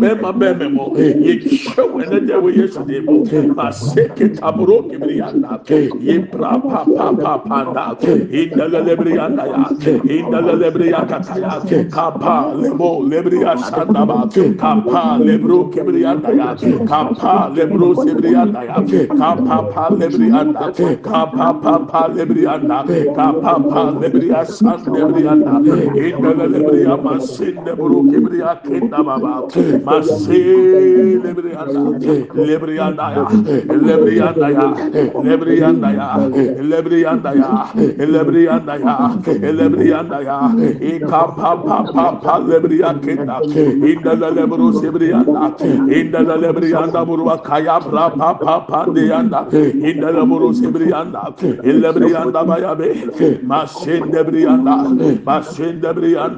A: bɛrima bɛrima mu yɛtwa wɔ ɛnɛ dɛ wɔ yesu de mu mase ketaboro kibiri anda. Yebra pa pa pa pa anda indala lebiri andaya indala lebiri akataya kapa lebo lebiri asandaba kapa lebro kibiri andaya kapa lebro sebiri andaya kapa pa lebiri anda. Kapa pa pa lebiri anda. Kapa pa lebiri asan lebiri anda. Indala Alebriya masinde buru kebriya kenda baba. Masi lebriya da. Lebriya da ya. Lebriya da ya. Lebriya da ya. Lebriya da ya. Lebriya da ya. Lebriya da ya. İka pa pa pa lebriya kenda. İnda la lebru sebriya da. İnda la lebriya da buru kaya pra pa pa pa diya. İnda la buru sebriya da. Lebriya da baya be. Masinde briya da. Masinde briya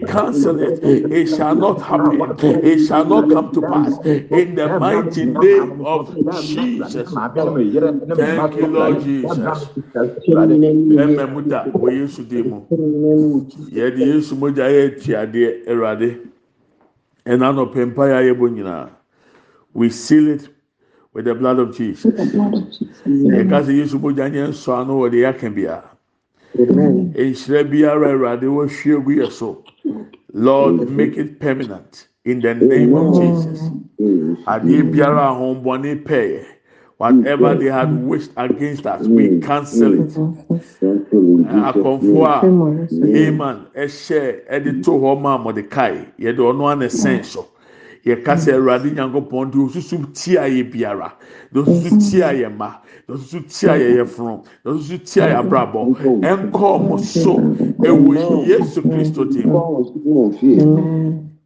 A: cancel it. It shall not happen. It shall not come to pass. In the mighty name of Jesus. Thank you, Lord Jesus. Ɛmɛ mu da wɔ Yesu di mu. Yɛde Yesu mogya yɛ etiadeɛ Ɛwurade. Ɛna nɔpɛ mpa yɛ ayɛ bɔ nyinaa. We seal it with the blood of Jesus. Ɛka sɛ Yesu mogya nyɛ nsɔ ano wɔ de yɛ aka bia. Nhyira biara Ɛwurade wɔhwie gu yɛ so. Lord, make it permanent in the name of Jesus. Adeɛ biara ahombɔne pɛɛ, whatever they had wished against us, we cancel it. Akɔnfo a Haman ɛhyɛ ɛde to hɔ maa Mordecai, yɛde ɔno ana sɛn so. Yɛka sɛ Awurade Nyankopɔn de osusu tia yɛ biara, de osusu tia yɛ ma, de osusu tia yɛ yɛfunu, de osusu tia yɛ abrabɔ, ɛnkɔ ɔmo so ɛwɔ Yesu Kristo dim.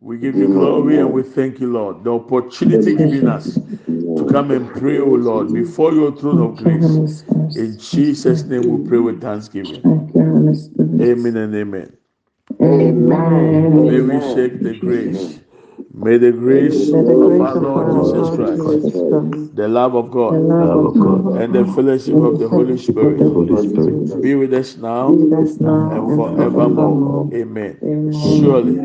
A: We give you glory and we thank you, Lord. The opportunity given us to come and pray, O Lord, before your throne of grace. In Jesus' name we pray with thanksgiving. Amen and amen.
E: Amen.
A: May we shake the grace. May the grace of our Lord Jesus Christ, the love of God, and the fellowship of the Holy Spirit be with us now and forevermore. Amen. Surely,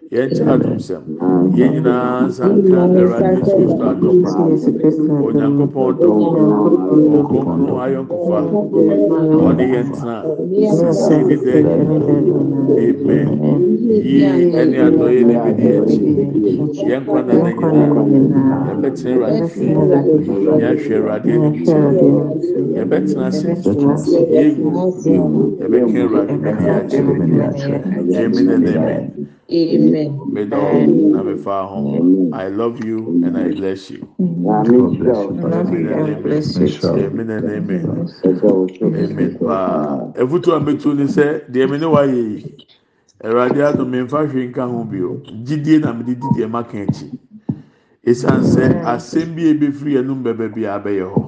A: yɛnkyɛ adomsɛm yɛn nyinaa nsanka awurade yesu kristo adom onyankopɔn dɔ ɔkronkron ayɔnkofa ɔne yɛn tena sisi ne dɛ amen yie ɛne adɔyɛ ne bi di akyi yɛn kwan na ne nyinaa yɛbɛtena awurade fie yɛahwɛ awurade anim kyɛ yɛbɛtena ase yɛgu yɛbɛka awurade bi di akyi amen and amen
E: Amen.
A: May the Lord I love you and I bless you. God bless you. Amen. And amen. Amen. Ah, efutu ametu ni sẹ, diẹ mi ni wa yẹ yi, ẹ̀rọ̀adé àtọ̀ mi nfa hwé nka ho bi o, jídìé na mi di diẹ ma kàn ẹ̀kyì. Esan sẹ, asẹ́m bi ebi firi ẹnum bẹ̀bẹ̀ bi
E: abẹ́yẹ
A: họ.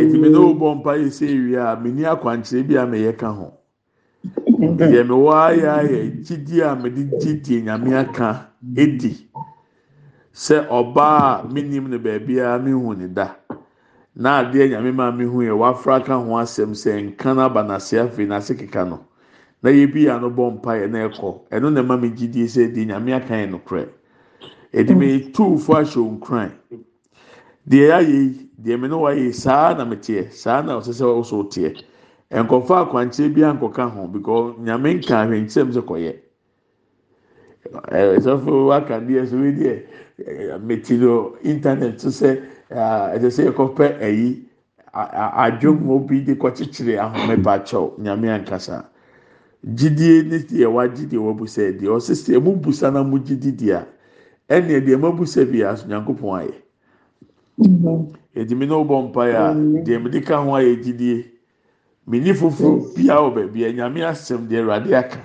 A: Ètùmí ní o bọ̀ mpa yẹ sẹ́ ewia, mi ní akwankyerẹ bi a mi yẹ ka ho. Deɛ mewɔ ayɛ ayɛ gyidie a mede gyidie nyame aka edi sɛ ɔbaa a menim no beebiara mehu ne da. Na adeɛ nyame maa mehu yɛ wafra ka ho asɛm sɛ nka no aba n'ase afei n'ase keka no. Na yɛ bi ano bɔ mpa yɛ na ɛkɔ. Ɛno na ɛma me gyidie sɛ deɛ nyame aka yɛ no korɛ edi me tuufo ahyɛ nkran. Deɛ ayɛ yi deɛ me ne wɔ ayɛ saa na me teɛ saa na ɔsɛ sɛ ɔso teɛ. Nkɔfa akwankyerɛ bi ankɔka ho because nyame nka ahwɛnkyerɛm sɛ kɔyɛ. Ɛsɔfo waka deɛ so wi deɛ meti no internet so sɛ ɛsɛ sɛ yɛkɔpɛ ɛyi adwom obi de kɔkyekyere ahomepakyɛw nyame ankasa. Gyidie ne deɛ wagyidie wabusa deɛ ɔsisi emu busa na mu gyidi deɛ ɛnna deɛ emu busa bi aso nyankopɔn ayɛ. Edimi na ɔbɔ mpaeɛ a deɛ mo de ka ho ayɛ gyidie. menni foforɔ bia wɔ baabia nyame asɛm deɛ awurade aka.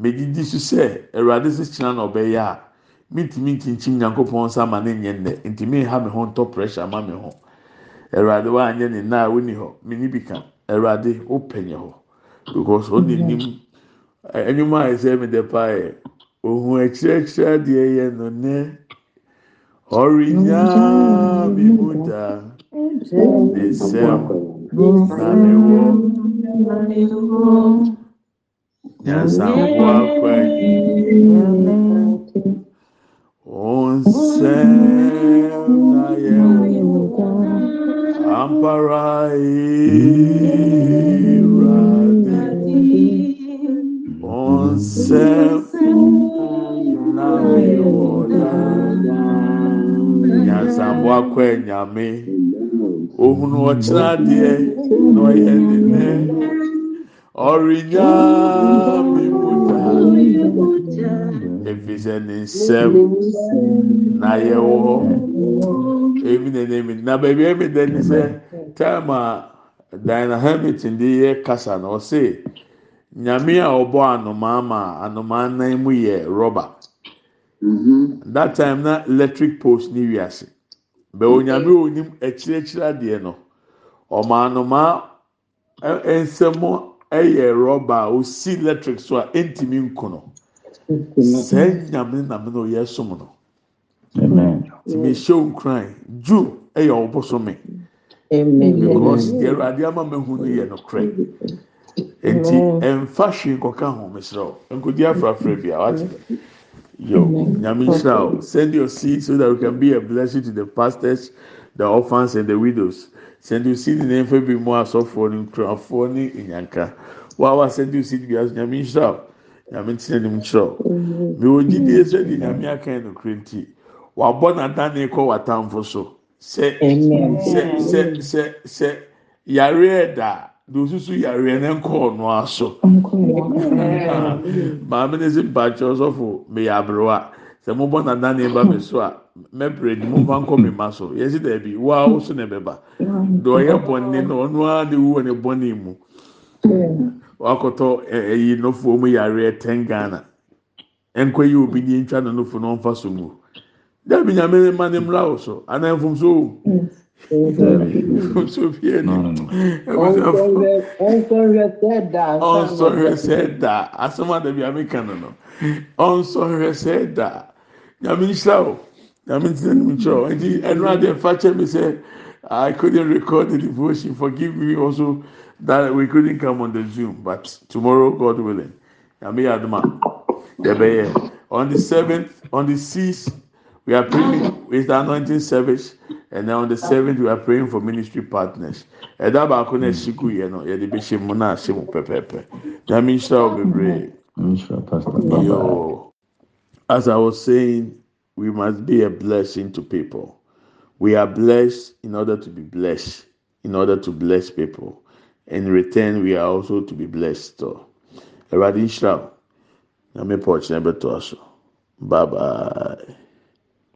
A: Mɛdidi so sɛ awurade se kyena na ɔbɛyɛ a mentumi nkyinkyim nyankopɔn nsa ama ne nyɛ nnɛ. Nti menha me ho ntɔ pressure ma me ho. Awurade woanyɛ ne nna a wonni hɔ. Menni bi ka awurade wopɛnyɛ hɔ. Because ɔne nim anwuma a ɛsɛ mede paa yɛ ohun akyerɛkyerɛ deɛ yɛ no nɛ ɔrenyaa bi mu daa. Ne sɛm na mewɔ. nyansa nkwa kwayi onse na yɛ wo ampara irade onse na yɛ wo da nyansa nkwa kwayi nyame. ohunu ɔkyerɛ adeɛ na ɔyɛ nenɛ ɔrenya mi mu taa efi sɛ ne nsɛm na yɛwɔ hɔ emi na n'emi na baabi emi dɛ ni sɛ taim a Diana Hamilton de yɛ kasa na ɔse nyame a ɔbɔ anomaa ma anomaa nan mu yɛ rɔba mhm. that time na electric post ni wiase. Ase bɛwɔ nyame a onim akyirɛkyirɛ adeɛ no. Anomaa nsɛm ɛyɛ rɔba a osi electric so a ɛntumi nkono. sɛ nyame nam na ɔyɛ som no nti mehyɛ nkran jew ɛyɛ ɔbosome because deɛ awurade ama mehu no yɛ nokorɛ nti ɛmfa hwee nkɔka ho mesrɛ wo nkɔdi afrafra bi a wate yo nyame nhyira send your seed so that we can be a blessing to the pastors the orphans and the widows. Send your seed na ɛmfa bi mu asɔfoɔ no nkurafoɔ ne nyanka wawa send your seed? Bi aso nyame wo nyame ntina nim kyerɛw mewɔ gyidie sɛ de nyame akan no kure nti wabɔ n'adane kɔ w'atamfo so. Sɛ sɛ sɛ sɛ sɛ yareɛ da de osusu yareɛ ne nkɔɔ noa so maame ne si mpakyɛ ɔsɔfo meyɛ aberewa sɛ mo bɔ n'adane ba mi so a mɛpere di mo fa nkɔ mi ma so. Yɛsi dɛbi waa woso na ɛbɛba de ɔyɛ bɔnne na ɔno ara de wu wɔ ne bɔnne mu wakɔtɔ ɛyi nɔfoɔ mu yareɛ ten ghana nkɔ yi obi ni ntwa na nɔfo na ɔnfa so mu dabi nyame ma ne mra wo so anan fom so. o ɔnsɔhwɛ sɛ da asɛm a dabi ame ka no no ɔnsɔhwɛ sɛ da nyame nhyira o nyame ntina nim nkyerɛ nti ɛnu adeɛ fa kyɛ mi sɛ i couldn't record the devotion. Forgive me also that we couldn't come on the Zoom, but tomorrow, God willing, Yami Adama, Debeye. On the seventh, on the sixth, we are praying. With the anointing service, and then on the seventh, we are praying for ministry partners. Ẹ̀dá baako náà ṣíkú yẹn no, yẹ de bẹ ṣe mu náà ṣe mu pẹpẹpẹ. Yàmi nṣẹ́ o bebree. Yo, as I was saying, we must be a blessing to people. We are blessed in order to be blessed, in order to bless people. In return, we are also to be blessed. So, Eradi Nhyira, na me pɔ ɔkyerɛ bɛtɔ so. Bye bye.